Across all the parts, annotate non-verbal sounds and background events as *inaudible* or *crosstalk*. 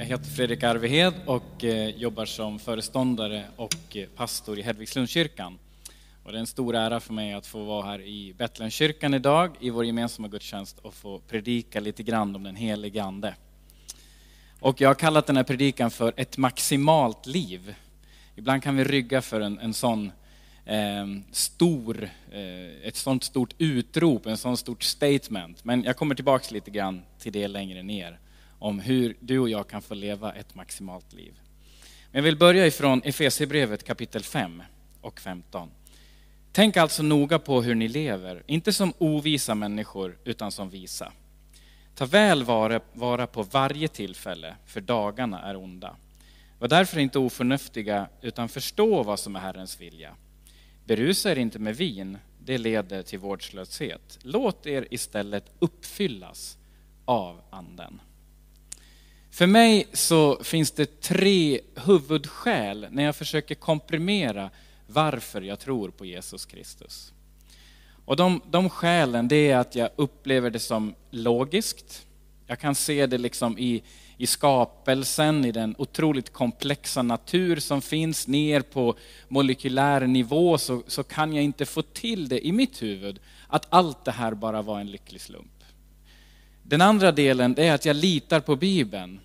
Jag heter Fredrik Arvehed och eh, jobbar som föreståndare och eh, pastor i Hedvigslundskyrkan. Och det är en stor ära för mig att få vara här i Betlehemskyrkan idag i vår gemensamma gudstjänst och få predika lite grann om den helige Ande. Och jag har kallat den här predikan för ett maximalt liv. Ibland kan vi rygga för en, en sån eh, stor, eh, ett sånt stort utrop, en sån stort statement. Men jag kommer tillbaks lite grann till det längre ner om hur du och jag kan få leva ett maximalt liv. Men jag vill börja ifrån Efesierbrevet kapitel 5 och 15. Tänk alltså noga på hur ni lever, inte som ovisa människor utan som visa. Ta väl vara, vara på varje tillfälle, för dagarna är onda. Var därför inte oförnuftiga, utan förstå vad som är Herrens vilja. Berusa er inte med vin, det leder till vårdslöshet. Låt er istället uppfyllas av Anden. För mig så finns det tre huvudskäl när jag försöker komprimera varför jag tror på Jesus Kristus. Och de, de skälen det är att jag upplever det som logiskt. Jag kan se det liksom i, i skapelsen, i den otroligt komplexa natur som finns ner på molekylär nivå så, så kan jag inte få till det i mitt huvud att allt det här bara var en lycklig slump. Den andra delen är att jag litar på Bibeln.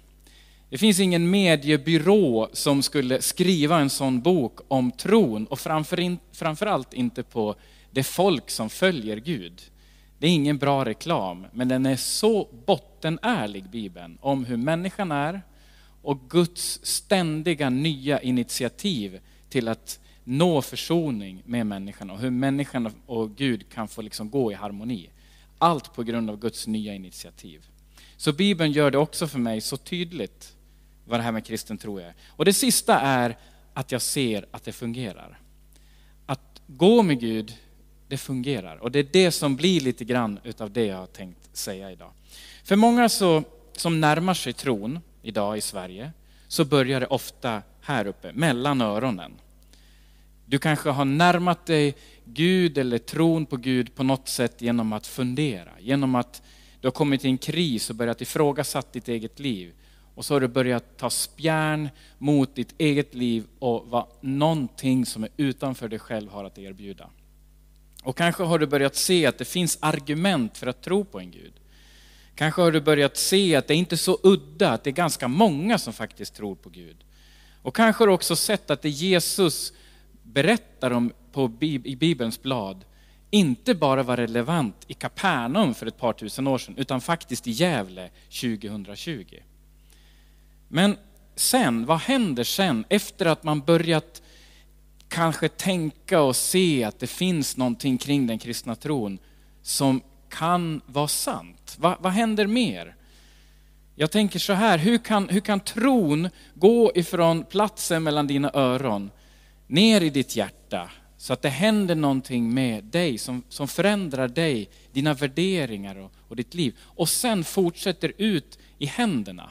Det finns ingen mediebyrå som skulle skriva en sån bok om tron och framför in, framförallt inte på det folk som följer Gud. Det är ingen bra reklam, men den är så bottenärlig, Bibeln, om hur människan är och Guds ständiga nya initiativ till att nå försoning med människan och hur människan och Gud kan få liksom gå i harmoni. Allt på grund av Guds nya initiativ. Så Bibeln gör det också för mig så tydligt vad det här med kristen tro är. Och det sista är att jag ser att det fungerar. Att gå med Gud, det fungerar. Och det är det som blir lite grann utav det jag har tänkt säga idag. För många så, som närmar sig tron idag i Sverige, så börjar det ofta här uppe, mellan öronen. Du kanske har närmat dig Gud eller tron på Gud på något sätt genom att fundera, genom att du har kommit till en kris och börjat ifrågasätta ditt eget liv. Och så har du börjat ta spjärn mot ditt eget liv och vad någonting som är utanför dig själv har att erbjuda. Och kanske har du börjat se att det finns argument för att tro på en Gud. Kanske har du börjat se att det inte är så udda, att det är ganska många som faktiskt tror på Gud. Och kanske har du också sett att det Jesus berättar om på, i Bibelns blad inte bara var relevant i Kapernaum för ett par tusen år sedan, utan faktiskt i Gävle 2020. Men sen, vad händer sen efter att man börjat kanske tänka och se att det finns någonting kring den kristna tron som kan vara sant? Va, vad händer mer? Jag tänker så här, hur kan, hur kan tron gå ifrån platsen mellan dina öron ner i ditt hjärta så att det händer någonting med dig som, som förändrar dig, dina värderingar och, och ditt liv och sen fortsätter ut i händerna?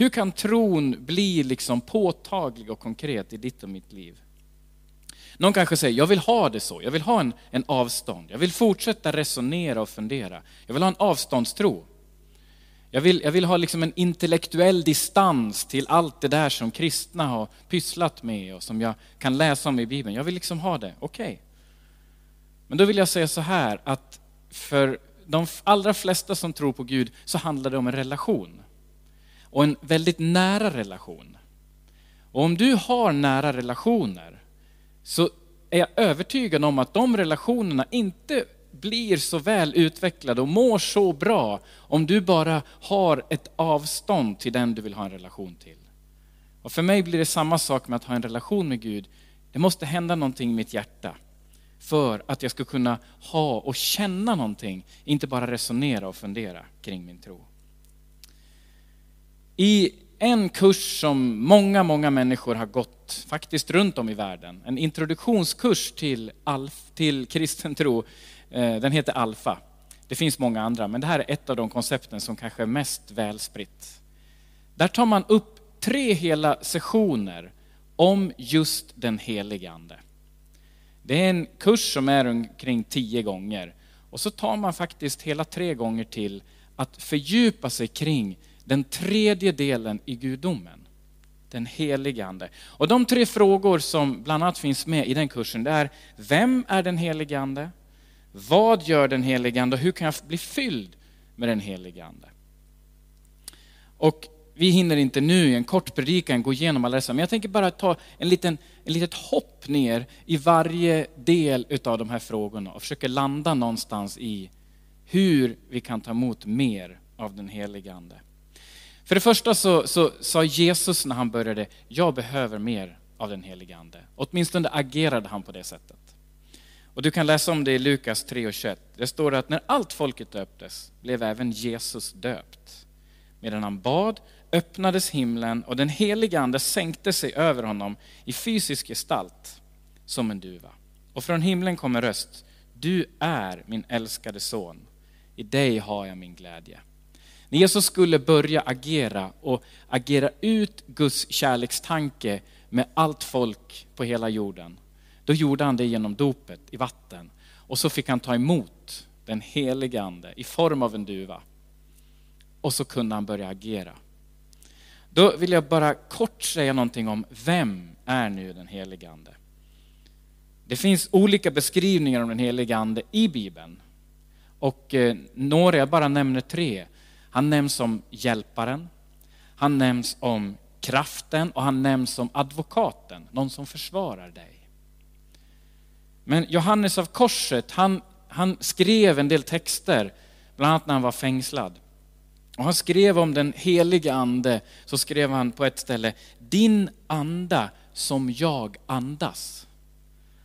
Hur kan tron bli liksom påtaglig och konkret i ditt och mitt liv? Någon kanske säger, jag vill ha det så, jag vill ha en, en avstånd. Jag vill fortsätta resonera och fundera. Jag vill ha en avståndstro. Jag vill, jag vill ha liksom en intellektuell distans till allt det där som kristna har pysslat med och som jag kan läsa om i Bibeln. Jag vill liksom ha det, okej. Okay. Men då vill jag säga så här att för de allra flesta som tror på Gud så handlar det om en relation och en väldigt nära relation. Och om du har nära relationer så är jag övertygad om att de relationerna inte blir så väl utvecklade och mår så bra om du bara har ett avstånd till den du vill ha en relation till. Och för mig blir det samma sak med att ha en relation med Gud. Det måste hända någonting i mitt hjärta för att jag ska kunna ha och känna någonting, inte bara resonera och fundera kring min tro. I en kurs som många, många människor har gått, faktiskt runt om i världen, en introduktionskurs till, alf, till kristen tro, eh, den heter Alfa. Det finns många andra, men det här är ett av de koncepten som kanske är mest välspritt. Där tar man upp tre hela sessioner om just den helige Ande. Det är en kurs som är omkring tio gånger och så tar man faktiskt hela tre gånger till att fördjupa sig kring den tredje delen i gudomen. Den helige Ande. Och de tre frågor som bland annat finns med i den kursen, det är vem är den helige Ande? Vad gör den helige Ande och hur kan jag bli fylld med den helige Ande? Och vi hinner inte nu i en kort predikan gå igenom alla dessa, men jag tänker bara ta en liten, en litet hopp ner i varje del av de här frågorna och försöka landa någonstans i hur vi kan ta emot mer av den helige Ande. För det första så, så sa Jesus när han började, jag behöver mer av den helige Ande. Åtminstone agerade han på det sättet. Och du kan läsa om det i Lukas 3 och 21. Det står att när allt folket döptes blev även Jesus döpt. Medan han bad öppnades himlen och den helige Ande sänkte sig över honom i fysisk gestalt som en duva. Och från himlen kom en röst, du är min älskade son, i dig har jag min glädje. När Jesus skulle börja agera och agera ut Guds kärlekstanke med allt folk på hela jorden, då gjorde han det genom dopet i vatten. Och så fick han ta emot den helige Ande i form av en duva. Och så kunde han börja agera. Då vill jag bara kort säga någonting om vem är nu den helige Ande? Det finns olika beskrivningar om den helige Ande i Bibeln. Och eh, några, jag bara nämner tre. Han nämns som hjälparen, han nämns om kraften och han nämns som advokaten, någon som försvarar dig. Men Johannes av korset, han, han skrev en del texter, bland annat när han var fängslad. Och han skrev om den helige ande, så skrev han på ett ställe, din anda som jag andas.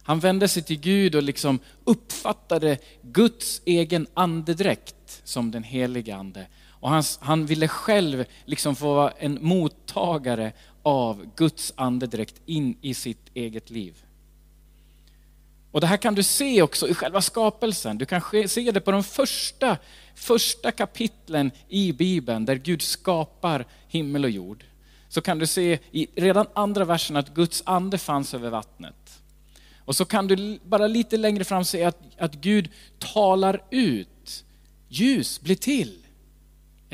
Han vände sig till Gud och liksom uppfattade Guds egen andedräkt som den helige ande. Och han, han ville själv liksom få vara en mottagare av Guds andedräkt in i sitt eget liv. Och det här kan du se också i själva skapelsen. Du kan se det på de första, första kapitlen i Bibeln där Gud skapar himmel och jord. Så kan du se i redan andra versen att Guds ande fanns över vattnet. Och så kan du bara lite längre fram se att, att Gud talar ut. Ljus blir till.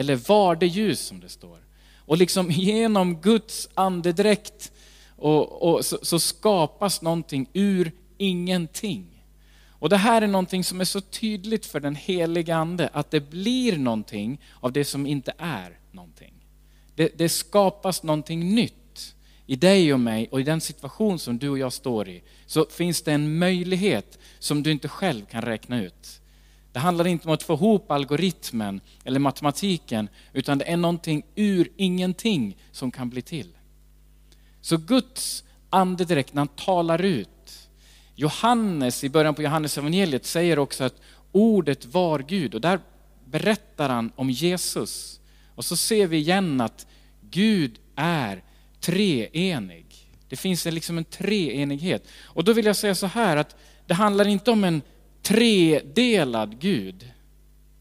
Eller var det ljus som det står. Och liksom genom Guds andedräkt och, och så, så skapas någonting ur ingenting. Och det här är någonting som är så tydligt för den heliga Ande, att det blir någonting av det som inte är någonting. Det, det skapas någonting nytt i dig och mig och i den situation som du och jag står i. Så finns det en möjlighet som du inte själv kan räkna ut. Det handlar inte om att få ihop algoritmen eller matematiken, utan det är någonting ur ingenting som kan bli till. Så Guds ande direkt när han talar ut, Johannes i början på Johannes evangeliet säger också att ordet var Gud och där berättar han om Jesus. Och så ser vi igen att Gud är treenig. Det finns liksom en treenighet. Och då vill jag säga så här att det handlar inte om en tredelad Gud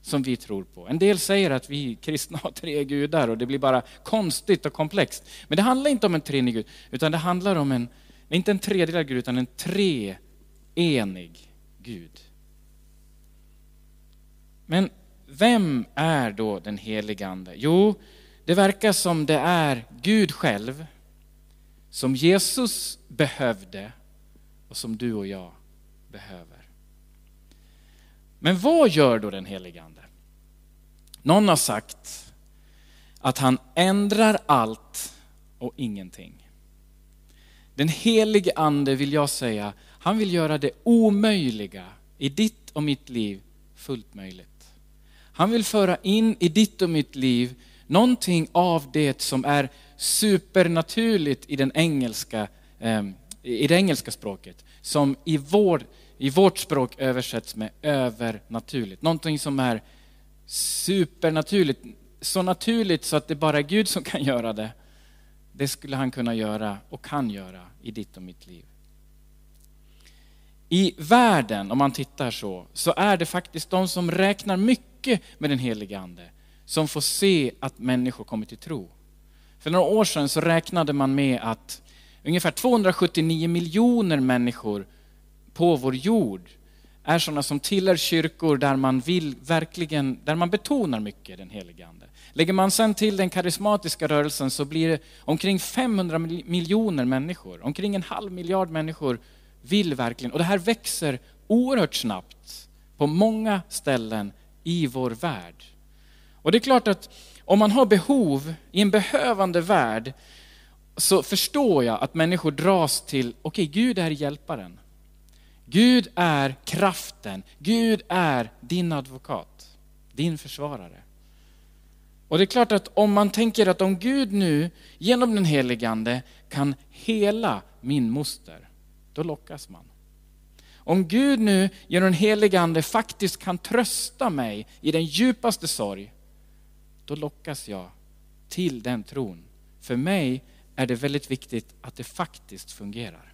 som vi tror på. En del säger att vi kristna har tre gudar och det blir bara konstigt och komplext. Men det handlar inte om en treenig Gud, utan det handlar om en inte en tredelad Gud, utan en treenig Gud. Men vem är då den helige Ande? Jo, det verkar som det är Gud själv, som Jesus behövde och som du och jag behöver. Men vad gör då den helige Ande? Någon har sagt att han ändrar allt och ingenting. Den helige ande vill jag säga, han vill göra det omöjliga i ditt och mitt liv fullt möjligt. Han vill föra in i ditt och mitt liv någonting av det som är supernaturligt i, den engelska, ehm, i det engelska språket, som i, vår, i vårt språk översätts med övernaturligt. Någonting som är supernaturligt, så naturligt så att det bara är Gud som kan göra det. Det skulle han kunna göra och kan göra i ditt och mitt liv. I världen, om man tittar så, så är det faktiskt de som räknar mycket med den helige Ande som får se att människor kommer till tro. För några år sedan så räknade man med att ungefär 279 miljoner människor på vår jord är sådana som tillhör kyrkor där man vill verkligen, där man betonar mycket den helige Ande. Lägger man sen till den karismatiska rörelsen så blir det omkring 500 miljoner människor, omkring en halv miljard människor vill verkligen, och det här växer oerhört snabbt på många ställen i vår värld. Och det är klart att om man har behov i en behövande värld så förstår jag att människor dras till, okej okay, Gud är hjälparen. Gud är kraften, Gud är din advokat, din försvarare. Och det är klart att om man tänker att om Gud nu genom den heligande kan hela min moster, då lockas man. Om Gud nu genom den helige Ande faktiskt kan trösta mig i den djupaste sorg, då lockas jag till den tron. För mig är det väldigt viktigt att det faktiskt fungerar.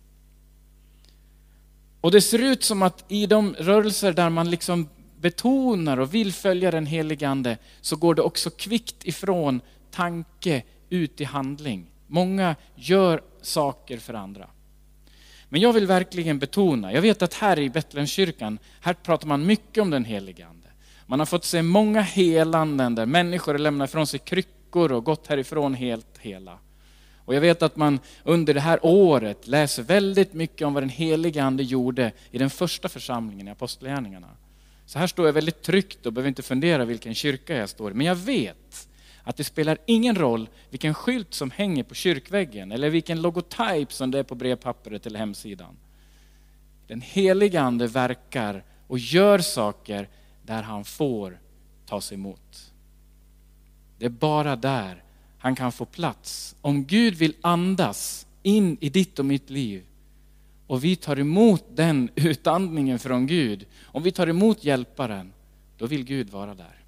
Och det ser ut som att i de rörelser där man liksom betonar och vill följa den helige Ande, så går det också kvickt ifrån tanke ut i handling. Många gör saker för andra. Men jag vill verkligen betona, jag vet att här i Betlehemskyrkan, här pratar man mycket om den helige Ande. Man har fått se många helanden där människor lämnar ifrån sig kryckor och gått härifrån helt hela. Och jag vet att man under det här året läser väldigt mycket om vad den helige Ande gjorde i den första församlingen i Apostlagärningarna. Så här står jag väldigt tryggt och behöver inte fundera vilken kyrka jag står i. Men jag vet att det spelar ingen roll vilken skylt som hänger på kyrkväggen eller vilken logotyp som det är på brevpappret eller hemsidan. Den helige Ande verkar och gör saker där han får tas emot. Det är bara där han kan få plats. Om Gud vill andas in i ditt och mitt liv och vi tar emot den *laughs* utandningen från Gud, om vi tar emot hjälparen, då vill Gud vara där.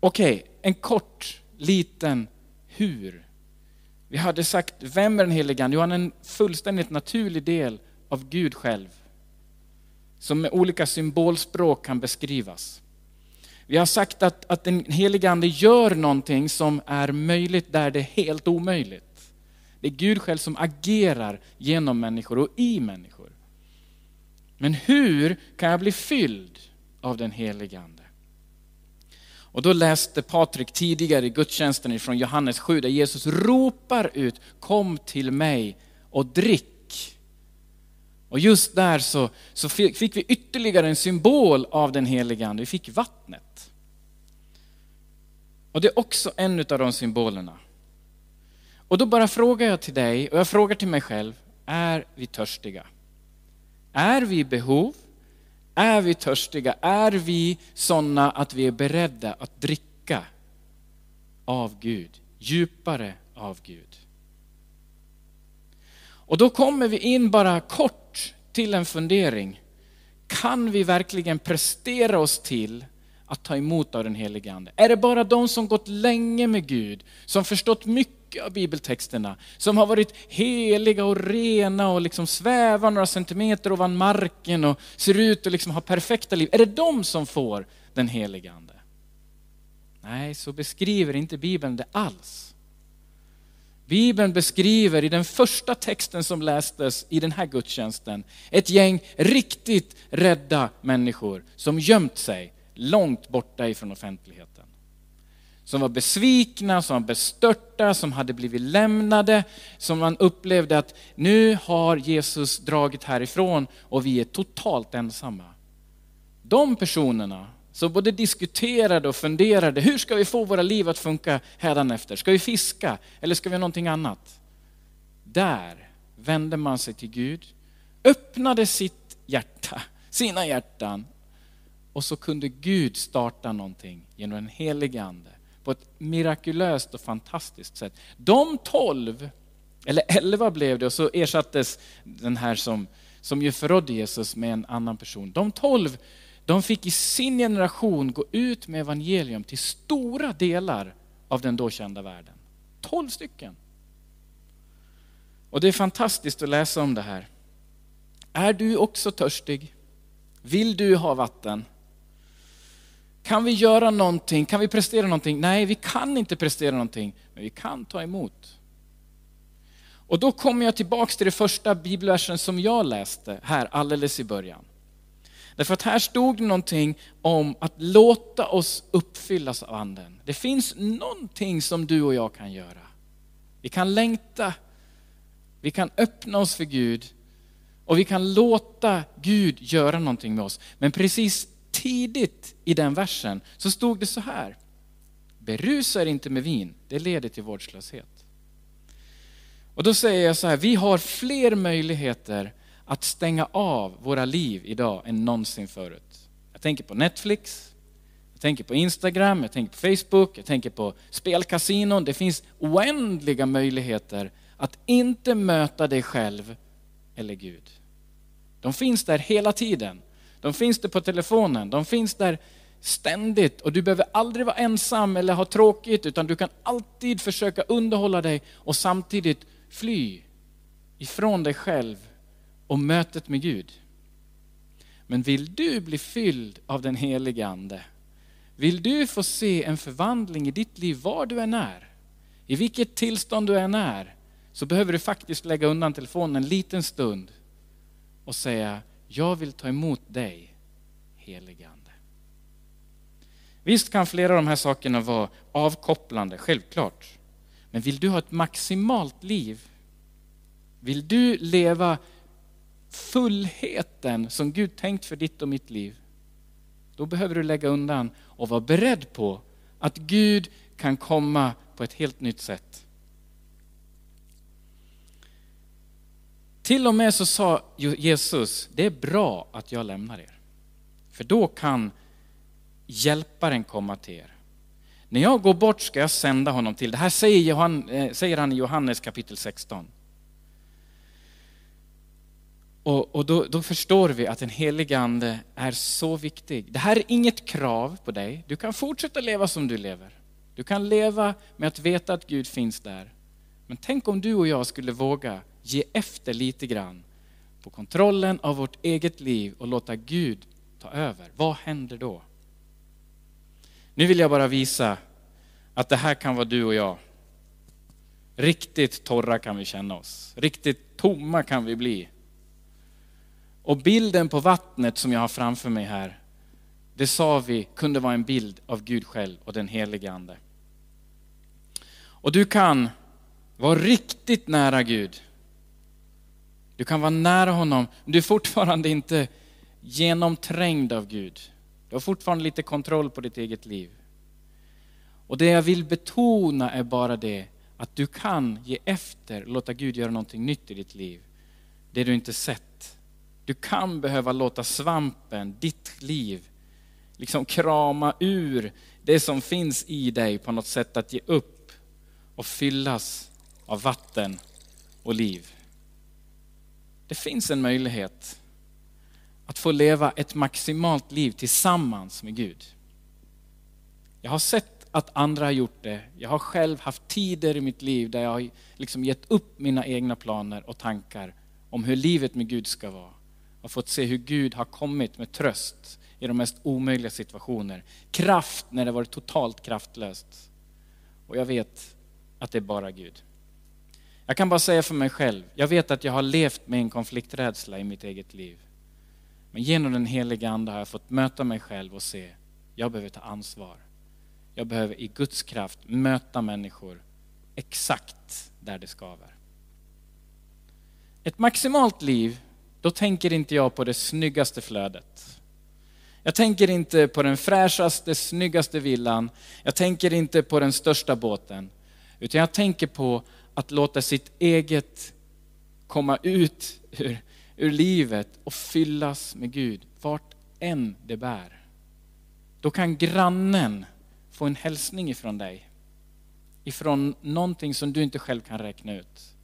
Okej, okay, en kort liten hur. Vi hade sagt, vem är den helige Ande? Jo, han är en fullständigt naturlig del av Gud själv. Som med olika symbolspråk kan beskrivas. Vi har sagt att, att den helige Ande gör någonting som är möjligt där det är helt omöjligt. Det är Gud själv som agerar genom människor och i människor. Men hur kan jag bli fylld av den helige Ande? Och då läste Patrik tidigare i gudstjänsten från Johannes 7 där Jesus ropar ut, kom till mig och drick. Och just där så, så fick vi ytterligare en symbol av den heliga Ande, vi fick vattnet. Och det är också en av de symbolerna. Och då bara frågar jag till dig, och jag frågar till mig själv, är vi törstiga? Är vi i behov? Är vi törstiga? Är vi sådana att vi är beredda att dricka av Gud? Djupare av Gud. Och då kommer vi in bara kort till en fundering. Kan vi verkligen prestera oss till att ta emot av den helige Ande? Är det bara de som gått länge med Gud, som förstått mycket av bibeltexterna som har varit heliga och rena och liksom svävar några centimeter ovan marken och ser ut att liksom ha perfekta liv. Är det de som får den helige Ande? Nej, så beskriver inte Bibeln det alls. Bibeln beskriver i den första texten som lästes i den här gudstjänsten, ett gäng riktigt rädda människor som gömt sig långt borta ifrån offentligheten som var besvikna, som var bestörta, som hade blivit lämnade, som man upplevde att nu har Jesus dragit härifrån och vi är totalt ensamma. De personerna som både diskuterade och funderade, hur ska vi få våra liv att funka hädanefter? Ska vi fiska eller ska vi göra någonting annat? Där vände man sig till Gud, öppnade sitt hjärta, sina hjärtan och så kunde Gud starta någonting genom den Helige ande på ett mirakulöst och fantastiskt sätt. De tolv, eller elva blev det, och så ersattes den här som, som ju förrådde Jesus med en annan person. De tolv, de fick i sin generation gå ut med evangelium till stora delar av den då kända världen. Tolv stycken. Och det är fantastiskt att läsa om det här. Är du också törstig? Vill du ha vatten? Kan vi göra någonting? Kan vi prestera någonting? Nej, vi kan inte prestera någonting, men vi kan ta emot. Och då kommer jag tillbaks till det första bibelversen som jag läste här alldeles i början. Därför att här stod det någonting om att låta oss uppfyllas av anden. Det finns någonting som du och jag kan göra. Vi kan längta, vi kan öppna oss för Gud och vi kan låta Gud göra någonting med oss. Men precis tidigt i den versen så stod det så här. Berusa er inte med vin, det leder till vårdslöshet. Och då säger jag så här, vi har fler möjligheter att stänga av våra liv idag än någonsin förut. Jag tänker på Netflix, jag tänker på Instagram, jag tänker på Facebook, jag tänker på spelkasinon. Det finns oändliga möjligheter att inte möta dig själv eller Gud. De finns där hela tiden. De finns där på telefonen, de finns där ständigt och du behöver aldrig vara ensam eller ha tråkigt utan du kan alltid försöka underhålla dig och samtidigt fly ifrån dig själv och mötet med Gud. Men vill du bli fylld av den helige Ande, vill du få se en förvandling i ditt liv var du än är, i vilket tillstånd du än är, så behöver du faktiskt lägga undan telefonen en liten stund och säga, jag vill ta emot dig, helige Ande. Visst kan flera av de här sakerna vara avkopplande, självklart. Men vill du ha ett maximalt liv, vill du leva fullheten som Gud tänkt för ditt och mitt liv, då behöver du lägga undan och vara beredd på att Gud kan komma på ett helt nytt sätt. Till och med så sa Jesus, det är bra att jag lämnar er. För då kan hjälparen komma till er. När jag går bort ska jag sända honom till, det här säger, han, eh, säger han i Johannes kapitel 16. Och, och då, då, förstår vi att den helige Ande är så viktig. Det här är inget krav på dig. Du kan fortsätta leva som du lever. Du kan leva med att veta att Gud finns där. Men tänk om du och jag skulle våga ge efter lite grann på kontrollen av vårt eget liv och låta Gud ta över. Vad händer då? Nu vill jag bara visa att det här kan vara du och jag. Riktigt torra kan vi känna oss. Riktigt tomma kan vi bli. Och bilden på vattnet som jag har framför mig här, det sa vi kunde vara en bild av Gud själv och den helige Ande. Och du kan vara riktigt nära Gud. Du kan vara nära honom, men du är fortfarande inte genomträngd av Gud. Du har fortfarande lite kontroll på ditt eget liv. Och det jag vill betona är bara det att du kan ge efter, låta Gud göra någonting nytt i ditt liv. Det du inte sett. Du kan behöva låta svampen, ditt liv, liksom krama ur det som finns i dig på något sätt att ge upp och fyllas av vatten och liv. Det finns en möjlighet att få leva ett maximalt liv tillsammans med Gud. Jag har sett att andra har gjort det. Jag har själv haft tider i mitt liv där jag har liksom gett upp mina egna planer och tankar om hur livet med Gud ska vara. Har fått se hur Gud har kommit med tröst i de mest omöjliga situationer. Kraft när det varit totalt kraftlöst. Och jag vet att det är bara Gud. Jag kan bara säga för mig själv, jag vet att jag har levt med en konflikträdsla i mitt eget liv. Men genom den heliga Ande har jag fått möta mig själv och se, jag behöver ta ansvar. Jag behöver i Guds kraft möta människor exakt där det skaver. Ett maximalt liv, då tänker inte jag på det snyggaste flödet. Jag tänker inte på den fräschaste, snyggaste villan. Jag tänker inte på den största båten. Utan jag tänker på att låta sitt eget komma ut ur, ur livet och fyllas med Gud, vart än det bär. Då kan grannen få en hälsning ifrån dig. Ifrån någonting som du inte själv kan räkna ut.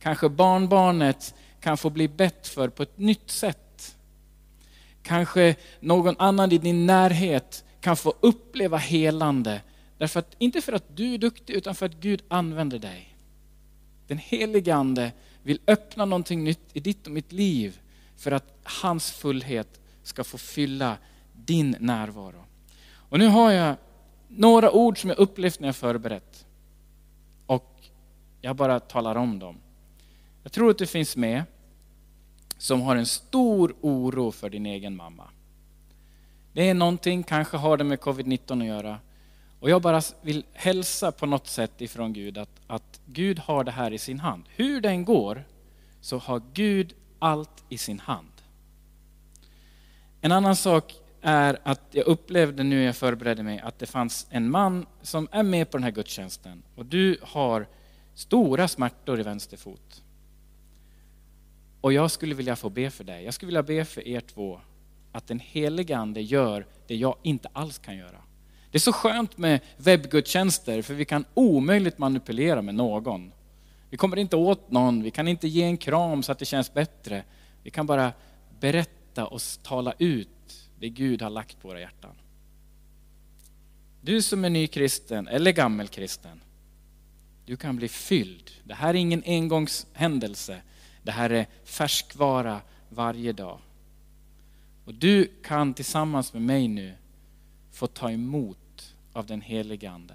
Kanske barnbarnet kan få bli bett för på ett nytt sätt. Kanske någon annan i din närhet kan få uppleva helande. Därför att, inte för att du är duktig, utan för att Gud använder dig. Den helige Ande vill öppna någonting nytt i ditt och mitt liv för att hans fullhet ska få fylla din närvaro. Och nu har jag några ord som jag upplevt när jag förberett. Och jag bara talar om dem. Jag tror att du finns med som har en stor oro för din egen mamma. Det är någonting, kanske har det med covid-19 att göra. Och jag bara vill hälsa på något sätt ifrån Gud att, att Gud har det här i sin hand. Hur den går så har Gud allt i sin hand. En annan sak är att jag upplevde nu när jag förberedde mig att det fanns en man som är med på den här gudstjänsten och du har stora smärtor i vänster fot. Och jag skulle vilja få be för dig. Jag skulle vilja be för er två att den helige Ande gör det jag inte alls kan göra. Det är så skönt med webbgudstjänster för vi kan omöjligt manipulera med någon. Vi kommer inte åt någon, vi kan inte ge en kram så att det känns bättre. Vi kan bara berätta och tala ut det Gud har lagt på våra hjärtan. Du som är ny kristen eller gammelkristen, du kan bli fylld. Det här är ingen engångshändelse. Det här är färskvara varje dag. Och du kan tillsammans med mig nu få ta emot av den helige Ande.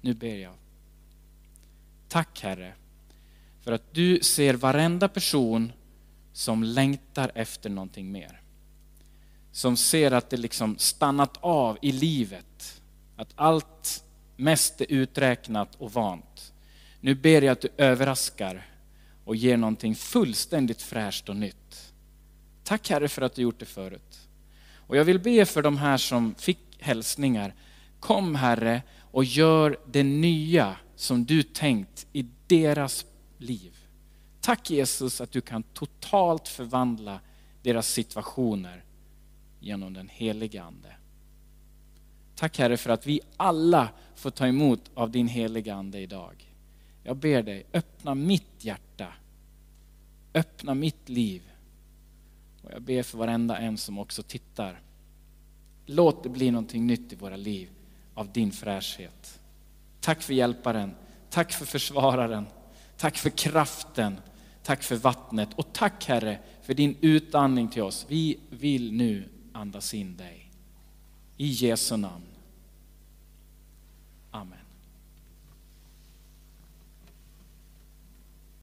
Nu ber jag. Tack Herre, för att du ser varenda person som längtar efter någonting mer. Som ser att det liksom stannat av i livet. Att allt mest är uträknat och vant. Nu ber jag att du överraskar och ger någonting fullständigt fräscht och nytt. Tack Herre för att du gjort det förut. Och jag vill be för de här som fick hälsningar. Kom Herre och gör det nya som du tänkt i deras liv. Tack Jesus att du kan totalt förvandla deras situationer genom den heliga Ande. Tack Herre för att vi alla får ta emot av din heliga Ande idag. Jag ber dig, öppna mitt hjärta. Öppna mitt liv. Och jag ber för varenda en som också tittar. Låt det bli någonting nytt i våra liv av din fräschhet. Tack för hjälparen, tack för försvararen, tack för kraften, tack för vattnet och tack Herre för din utandning till oss. Vi vill nu andas in dig. I Jesu namn.